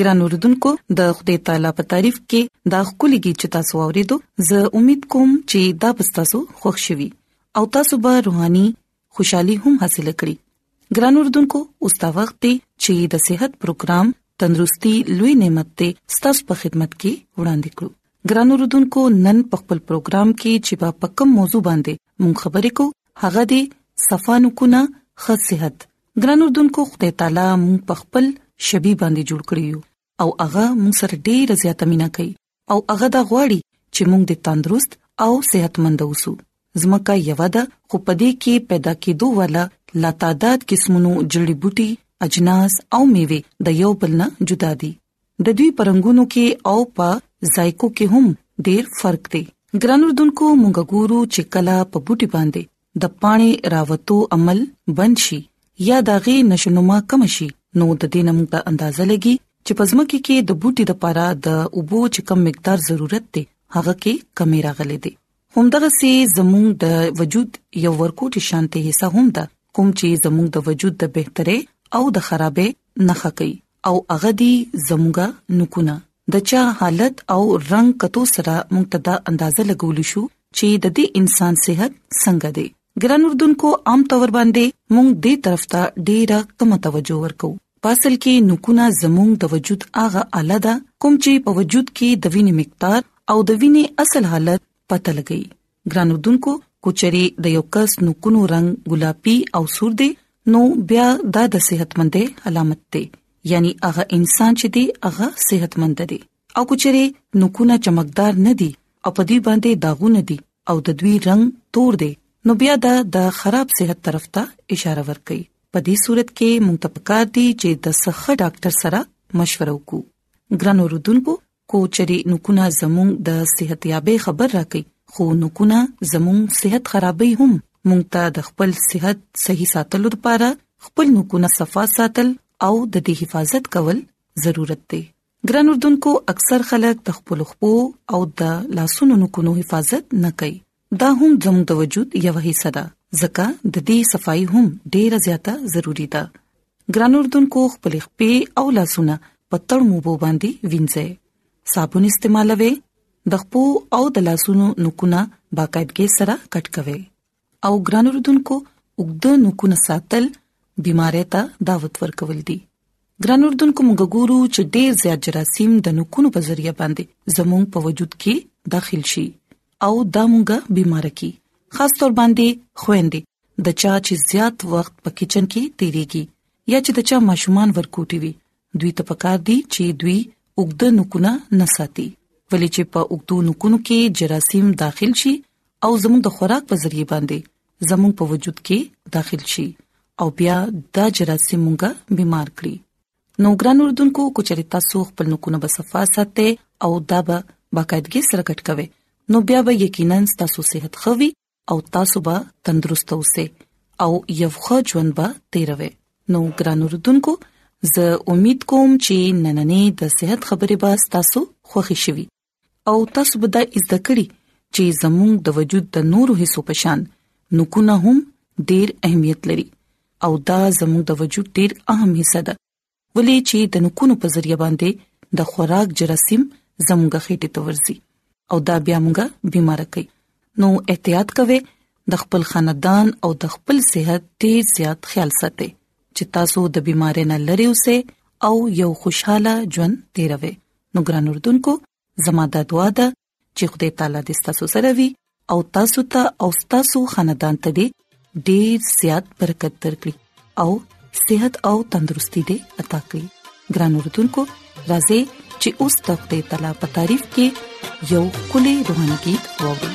ګران اوردونکو د خدای تعالی په تعریف کې دا خولي کې چې تاسو ورېدو زه امید کوم چې دا به تاسو خوښ شي او تاسو به روحاني خوشحالي هم حاصل کړئ ګران اوردونکو اوس دا وخت دی چې د صحت پروګرام تندرستي لوي نعمت ته ستاسو په خدمت کې وړاندې کړو ګران اوردونکو نن په خپل پروګرام کې چې په پکم موضوع باندې مونږ خبرې کوو هغه دی صفانو کو نه خصيحت ګران اردوونکو خدای تعالی مونږ په خپل شبي باندې جوړ کړیو او هغه مونږ سره ډیره زیاته مینا کوي او هغه دا غواړي چې مونږ د تندرست او صحتمند اوسو زمکه یو ده خو پدې کې پیدا کېدو والا لا تعداد قسمونو جړی بوټي اجناس او میوه د یو بل نه جدا دي د دوی پرنګونو کې او په ذایقو کې هم ډېر فرق دی ګران اردوونکو مونږ ګورو چې کله په بوټي باندې د پانی راوتو عمل بند شي یا داغي نشونما کم شي نو د دې نمو ته اندازه لګي چې پزمکه کې د بوټي د پاره د اوبو چې کم مقدار ضرورت دی هغه کې کمی راغلي دي همدغه سي زموږ د وجود یو ورکوټي شانتي حصہ هم ده کوم چې زموږ د وجود د بهتره او د خرابې نخښه کوي او هغه دي زموږه نکونه د چا حالت او رنگ کتو سره موږ ته دا اندازه لګول شو چې د دې انسان صحت څنګه دی ګران اردوونکو عام تور باندې موږ دې طرف ته ډیره کم توجه ورکو پاسل کې نکونه زموږ د وجود اغه اعلی ده کوم چې په وجود کې د وینې مقدار او د وینې اصل حالت پته لګي ګران اردوونکو کوچري د یو کس نوکونو رنگ ګلابي او سور دی نو بیا دا د صحتمندې علامت دی یعنی هغه انسان چې دی هغه صحتمند دی او کوچري نوکونه چمکدار نه دي او په دې باندې داغونه دي او د دوی رنگ تور دی نو بیا دا د خراب صحت طرف ته اشاره ورکړي په دې صورت کې مونږ ته پکار دي چې د صحه ډاکټر سره مشوره وکړو ګران اوردونکو کو چری نکونه زمونږ د صحتیابۍ خبر راکړي خو نکونه زمونږ صحت خرابوي هم مونږ ته د خپل صحت صحیح ساتلو لپاره خپل نکونه صفا ساتل او د دې حفاظت کول ضرورت دی ګران اردوونکو اکثر خلک د خپل خپو او د لاسونو نکونو حفاظت نه کوي دا هم زموږ د وجود یو حصہ ده ځکه د دې صفائی هم ډیره زیاته ضروری ده ګران اردوونکو خپل خپې او لاسونه په تړ موبو باندې وینځي صابون استعمالوي د خپو او د لاسونو نکونه باقاعدګي سره کټ کوي او ګران اردوونکو وګد نکونه ساتل بيمارۍ ته دعوت ورکول دي ګران اردوونکو موږ ګورو چې ډېر زیات جراثیم د نکونو په ذریعہ باندې زموږ په وجود کې داخل شي او دا مونږه بیمار کی خاص طور باندې خويندې د چا چې زیات وخت په کچن کې تیریږي یا چې د چا ماشومان ورکوټي وي دوی ته پکار دي چې دوی وګد نکونه نه ساتي ولې چې په وګدو نکونو کې جراثیم داخل شي او زموږ د خوراک په ذریعہ باندې زموږ په وجود کې داخل شي او بیا دا جراثیم موږ بیمار کړي نو ګران اردوونکو کو چري تاسو خپل نکونه به صفه ساتي او دا به باقاعدګي سره کټ کوي نو بیا به یقینا تاسو صحت خوي او تاسو به تندرست اوسئ او یو ښه ژوند به تیروي نو ګران اردوونکو زه امید کوم چې نننې د صحت خبرې به تاسو خوښی شي او تاسو به دا زده کړی چې زموږ د وجود د نورو حصو په شان نکونه هم ډېر اهمیت لري او دا زموږ د وجود ډېر اهم حصہ ده ولې چې د نکونو په ذریعہ باندې د خوراک جراثیم زموږ خېټه ته ورځي او دا بیا موږ بیمار کوي نو احتیاط کوئ د خپل خاندان او د خپل صحت ډیر زیات خیال ساتئ چې تاسو د بيمارۍ نه لری اوسئ او یو خوشاله ژوند تیروئ نو ګران اردوونکو زما د دعا ده چې خدای تعالی دې تاسو سره وي او تاسو ته او تاسو خاندان ته دې ډېر زیات برکت درکړي او صحت او تندرستي دې عطا کړي ګران اردوونکو راځي چې اوس د خپل تعالی په تعریف کې یو کلی روحاني गीत ووري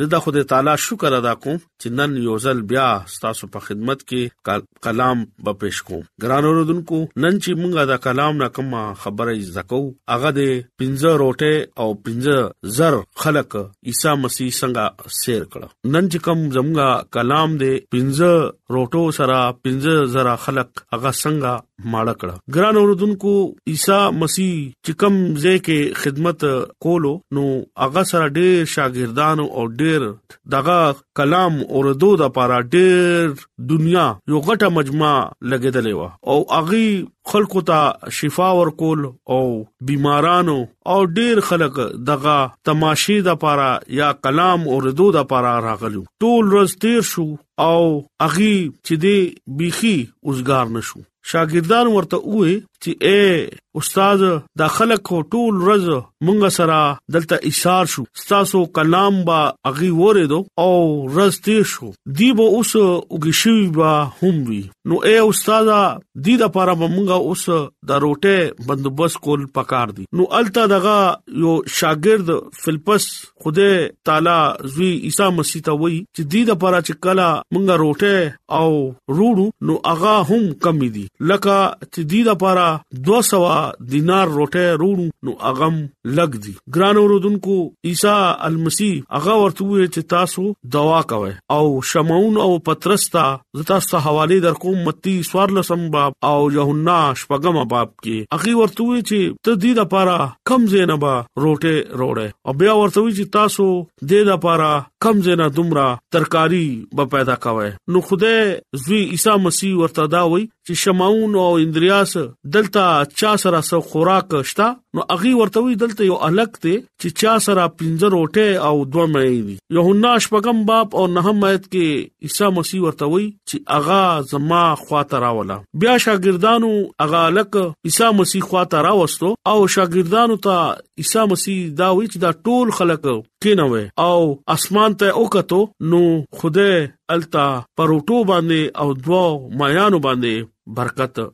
زه د خدای تعالی شکر ادا کوم چې نن یو ځل بیا ستاسو په خدمت کې کلام به پېښ کوم ګران اوردونکو نن چې موږ دا کلام نه کوم خبره زکو هغه د پنځه روټه او پنځه زر خلق عیسی مسیح څنګه سیر کړ نن چې کوم زموږه کلام د پنځه روټو سره پنځه زر خلق هغه څنګه ماړه کړه ګران اوردونکو عیسی مسیح چې کوم ځای کې خدمت کولو نو هغه سره ډېر شاګردان او ډېر دغه کلام اوردو د پاره ډېر دنیا یو غټه مجمع لګیدلې و او هغه خلکو ته شفا ورکول او بیمارانو او ډیر خلک دغه تماشې د پاره یا کلام اوردو د پاره راغلو ټول ورځ تیر شو او اغي چې دې بيخي اوسګار نشو شاګردان ورته وې چې اے استاد دا خلک ټول رز مونږ سره دلته ایثار شو ستاسو کلام با اغي وره دو او رز تیر شو دی به اوس وګشوي با هم وی نو اے استاد دی د پاره مونږه اوس د روټه بندوبست کول پکار دي نو الته دغه یو شاګرد فلپس خدای تعالی زوی عیسی مسیح ته وایي چې د دې لپاره چې کله مونږه روټه او روړو نو هغه هم کم دي لکه چې د دې لپاره 200 دینار روټه روړو نو هغه لګ دي ګران اوردونکو عیسی المسیح هغه ورته وایي چې تاسو دوا کوي او شمعون او پترستا زتا ست حواله در کوم متی سوار لسم باب او یوحنا شپږم باب کې اخی ورته وی چې ته دې د پاره کم زینه با روټه روړې او بیا ورته وی چې تاسو دې د پاره کم زینه دومره ترکاری به پیدا کاوه نو خوده زوی عیسی مسیح ورته دا وی چې شمعون او اندریاس دلته چا سره سو خوراک شتا نو اغي ورته وی دلته یو الګ ته چې چا سره پنځه روټه او دوه مړې وي یوحنا شپږم باب او نهم آیت کې عیسی مسیح ورته وایي چې اغا زما خواته راولا بیا شاګردانو اغا لک عیسی مسیح خواته راوستو او شاګردانو ته عیسی مسیح دا وایي چې دا ټول خلک کینوي او اسمان ته وکړو نو خوده التا پروټو باندې او دوه مایانو باندې برکت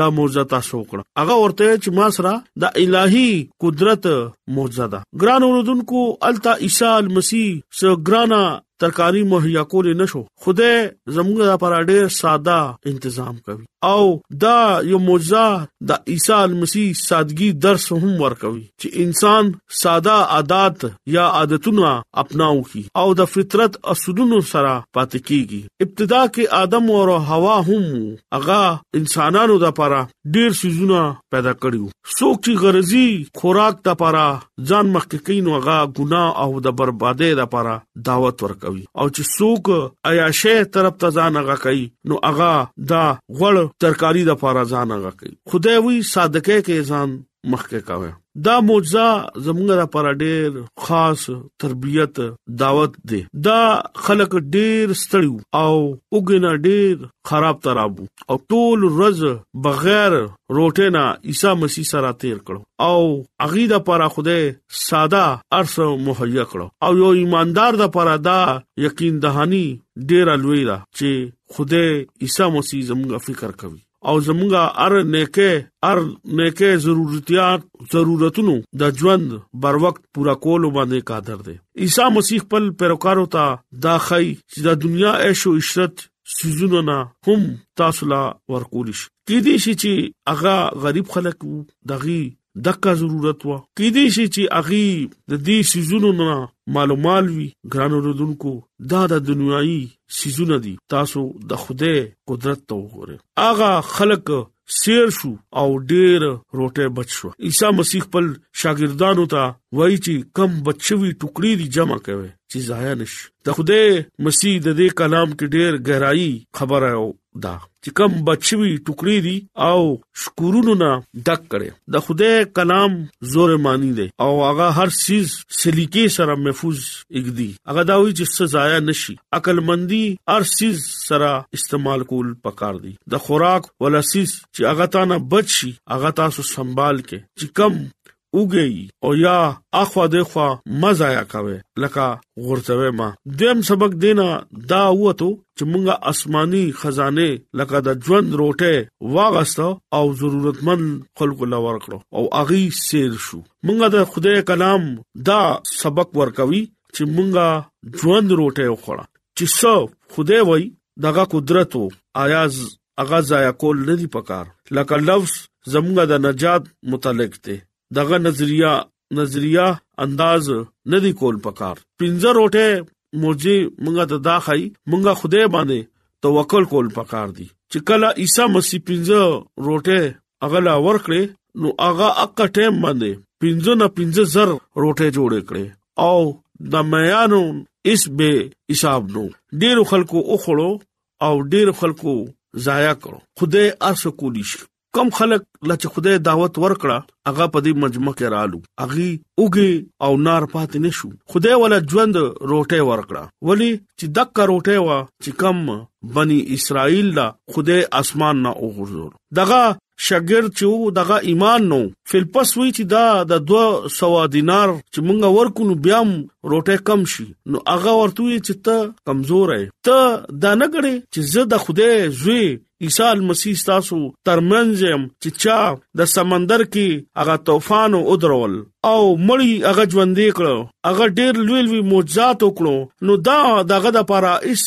دا معجزه تاسو وکړه هغه ورته چې ما سره د الهي قدرت معجزه ده ګران اوردونکو التا عیسی المسی سو ګرانا ترکاری مهیا کول نشو خدای زموږ لپاره ډېر ساده تنظیم کوي او دا یو معجزه د عیسی المسی سادگی درس هم ورکوي چې انسان ساده عادت یا عادتونه اپناو کی او د فطرت اصولونو سره پاتې کیږي ابتدا کې آدم او حوا هم هغه انسانانو د لپاره ډیر سيزونه پیدا کړیو څوک چې غرضي خوراک د لپاره ځان مخکې کین او هغه ګناه او د بربادۍ د لپاره دعوت ورکوي او چې څوک عیاشه طرف ته ځان هغه کوي نو هغه دا غړ ترکاری د لپاره ځان هغه کوي خدای وی صادقه کې ځان مخکې کاوه دا معجزه زموږ لپاره ډېر خاص تربيت دعوت دی دا خلک ډېر ستړيو او وګنا ډېر خراب ترابو او ټول ورځ بغیر روټه نه عیسی مسیح سره تیر کړو او اغي د پاره خوده ساده ارس مهیا کړو او یو ایماندار د پاره دا یقین دهانی ډېر لوی دا چې خوده عیسی مسیح زموږ فکر کوي او زمونږه ار نیکه ار نیکه ضرورتيات ضرورتونو د ژوند بر وخت پورا کول باندې قادر دی عیسی مسیح خپل پیروکارو ته دا خی چې د دنیا عيش او عشرت سيزونه نه هم تاسو لا ورکول شي کې دي شي چې هغه غریب خلک دغي دغه ضرورت و کې دي شي چې اغي د دې سيزونو نه معلومال وي ګران اوردونکو دا د دنیوي سيزونه دي تاسو د خوده قدرت ته وګوره اغه خلق سیر شو او ډیر روټه بچ شو عیسی مسیح خپل شاګردانو ته وایي چې کم بچوي ټوکړي دي جمع کوي چې ضایع نشي د خوده مسیح د دې کلام کې ډیر گہرائی خبره دا چې کوم بچوي ټوکړي دي او شکورونو نه ډک کړي د خدای کلام زور مانی دی او هغه هر چیز سلیقې سره محفوظ اګدي هغه دا وی چې څه ضایع نشي عقل مندي هر چیز سره استعمال کول پکار دي د خوراک ولسیس چې هغه تا نه بچي هغه تاسو سنبال کې چې کم اوګي او یا اخوا د خوا مزایا کوي لکه غورځوي ما دیم سبق دینا دا وته چې مونږه آسماني خزانه لکه د ژوند روټه واغست او ضرورتمن خلکو لور کړو او اغي سیر شو مونږه د خدای کلام دا سبق ورکوي چې مونږه ژوند روټه وخوړه چې څو خدای وای دغه قدرت او آیاز هغه ضایع کول نه دی پکار لکه لفظ زموږ د نجات متعلق دی دغه نظریه نظریه انداز نه دی کول پکار پنځه روټه موجي مونږه ته دا خای مونږه خدای باندې توکل کول پکار دي چې کله عیسی مسیح پنځه روټه اغلا ورکړي نو هغه اکه ټیم باندې پنځه نه پنځه زر روټه جوړ کړي او د میانو اس به حساب نو ډیرو خلکو او خړو او ډیر خلکو ضایع کړو خدای ارسه کولی شي کم خلک لچ خدای دعوت ورکړه هغه په دې مجمع کې رالو اغي اوګي او نار پات نشو خدای ولا ژوند روټه ورکړه ولی چې دک روټه وا چې کم بني اسرائیل لا خدای اسمان نه اوغورځول دغه شګر چې وو دغه ایمان نو فلپس وی چې دا د 200 دینار چې مونږ ورکو نو بیا روټه کم شي نو هغه ورته چې ته کمزور یې ته دا نه غړې چې زه د خوده زوی عیسی مسیح تاسو ترمنځ چې چا د سمندر کې هغه طوفان او درول او مړی هغه ژوندې کړو هغه ډېر لوی لوی معجزات وکړو نو دا دغه د پاره هیڅ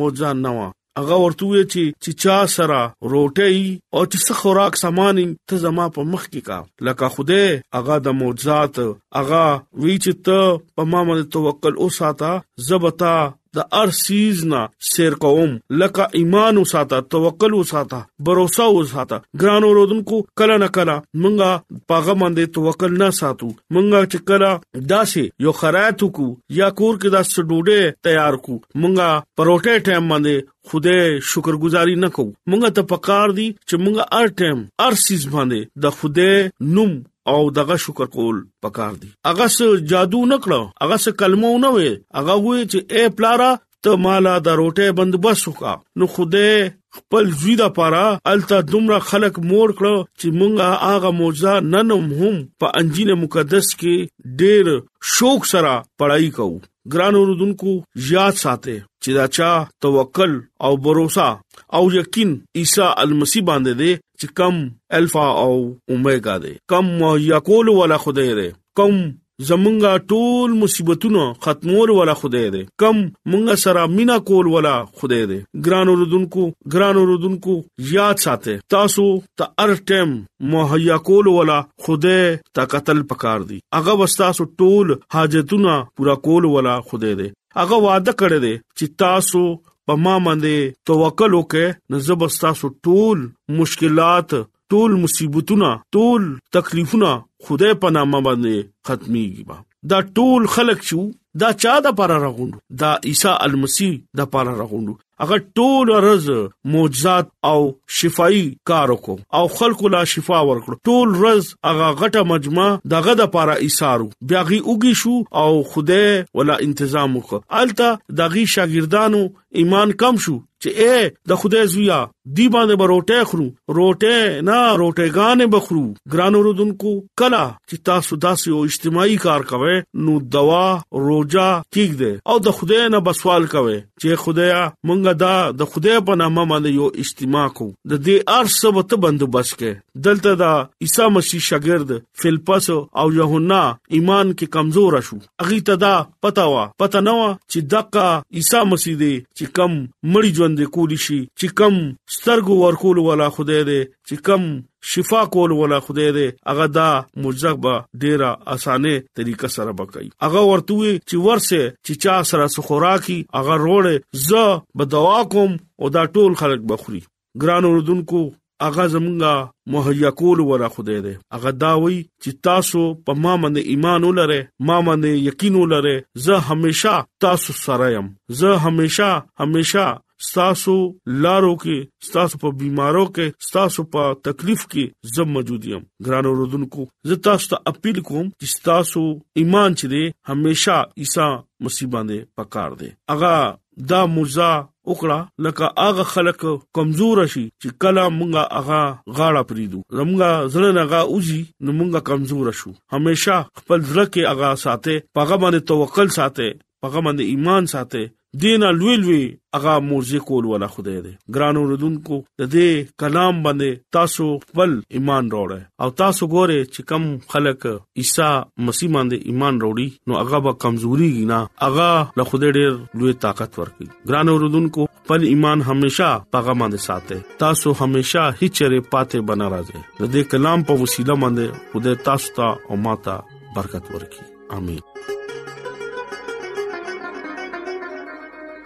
معجزه نه و هغه ورته وی چې چې چا سره روټي او چې څه خوراک سامان ته زما په مخ کې کا لکه خوده هغه د معجزات هغه وی چې ته په ما باندې توکل اوساته زبتا د ار سیز نه سیر کوم لکه ایمان وساته توکل وساته باور وساته ګران اوردونکو کله نه کله مونږه پاغه باندې توکل نه ساتو مونږه چې کله داسې یو خرایت کو یا کور کې داسې ډوډۍ تیار کو مونږه پروټه ټایم باندې خوده شکرګزاري نه کو مونږه ته پکار دي چې مونږه هر ټایم هر سیس باندې د خوده نوم او دغه شکر کول پکار دي هغه څه جادو نکړو هغه څه کلمو نه وي هغه وې چې اے پلارا ته مالا د روټه بندوبست وکا نو خوده خپل زوی د پاره الته دومره خلک مور کړو چې مونږه هغه معجزه نن هم په انجیل مقدس کې ډېر شوق سره پڑھائی کوو ګران اوردونکو یاد ساتئ چې دا چا توکل او باور او یقین عیسی المسی باندې دی چې کم الفا او اومېګا دی کم یقول ولا خدای دی کم زمونږه ټول مصیبتونه ختمول ولا خدای دې کم مونږه سره مینا کول ولا خدای دې ګران اوردونکو ګران اوردونکو یاد ساته تاسو ته هر ټیم مهیا کول ولا خدای ته قتل پکار دي هغه وستاسو ټول حاجتونه پورا کول ولا خدای دې هغه وعده کړی دی چې تاسو په ما باندې توکل وکړئ نو زبر تاسو ټول مشکلات ټول مصیبتونه ټول تکلیفونه خدای په نامه باندې ختميږي با دا ټول خلق چې دا چا د پاره راغوندو دا عیسی المسی د پاره راغوندو هغه ټول رز معجزات او شفای کار وکړو او خلکو لا شفا ورکړو ټول رز هغه غټه مجمع دغه د پاره ایثارو بیاغي اوګي شو او خوده ولا تنظیم وکړ الته دغه شاګردانو ایمان کم شو چې اے د خدای زویا دی باندې بروټه خرو روټه نه روټه غانې بخرو ګرانو رودونکو کلا چې تاسو داسې او اجتماعي کار کوي نو دوا روجا کیګ دے او د خدای نه بسوال کوي چې خدایا مونږه دا د خدای په نامه باندې یو اجتماع کو د دې ارس وت بندوبس کې دلته دا عیسی مسیح شاګرد فلپس او یوحنا ایمان کې کمزور شو هغه ته دا پته وا پته نه وا چې دغه عیسی مسیح دی چې کم مړی ژوند کولی شي چې کم سترګو ورکول ولا خدای دی چې کم شفا کول ولا خدای دی هغه دا معجزه به ډیره اسانه طریقه سره وکړي هغه ورته وي چې ورسه چې چا سره سخوراکي هغه روړې ز به دوا کوم او دا ټول خلک بخوري ګران اوردونکو هغه زمونږه مهیا کول ورا خدای دی هغه دا وی چې تاسو په ما باندې ایمان ولره ما باندې یقین ولره زه همیشا تاسو سره يم زه همیشا همیشا ستاسو لارو کې ستاسو په بيمارو کې ستاسو په تکلیف کې زم موجود يم ګران اوردونکو زه تاسو ته اپیل کوم چې ستاسو ایمان چې دی همیشا عیسی مسیح باندې پکار دی اغا دا موزه وکړه لکه هغه خلک کمزور شي چې کله مونږه هغه غاړه پریدو زمونږه زړه نه غا اوزي نو مونږه کمزور شو همیشه خپل زړه کې هغه ساته پغه باندې توکل ساته پغه باندې ایمان ساته دینا لوی لوی هغه موزه کول ولا خدای دې ګرانو ردونکو د دې کلام باندې تاسو خپل ایمان راوړی او تاسو ګوره چې کم خلک عیسی مسیح باندې ایمان وروړي نو هغه به کمزوري نه هغه له خدای ډېر لوی طاقت ورکړي ګران اوردونکو خپل ایمان همیشا پاغه باندې ساتي تاسو همیشا هیڅ چره پاتې بنا راځي د دې کلام په وسیله باندې خدای تاسو ته او ماته برکت ورکړي امين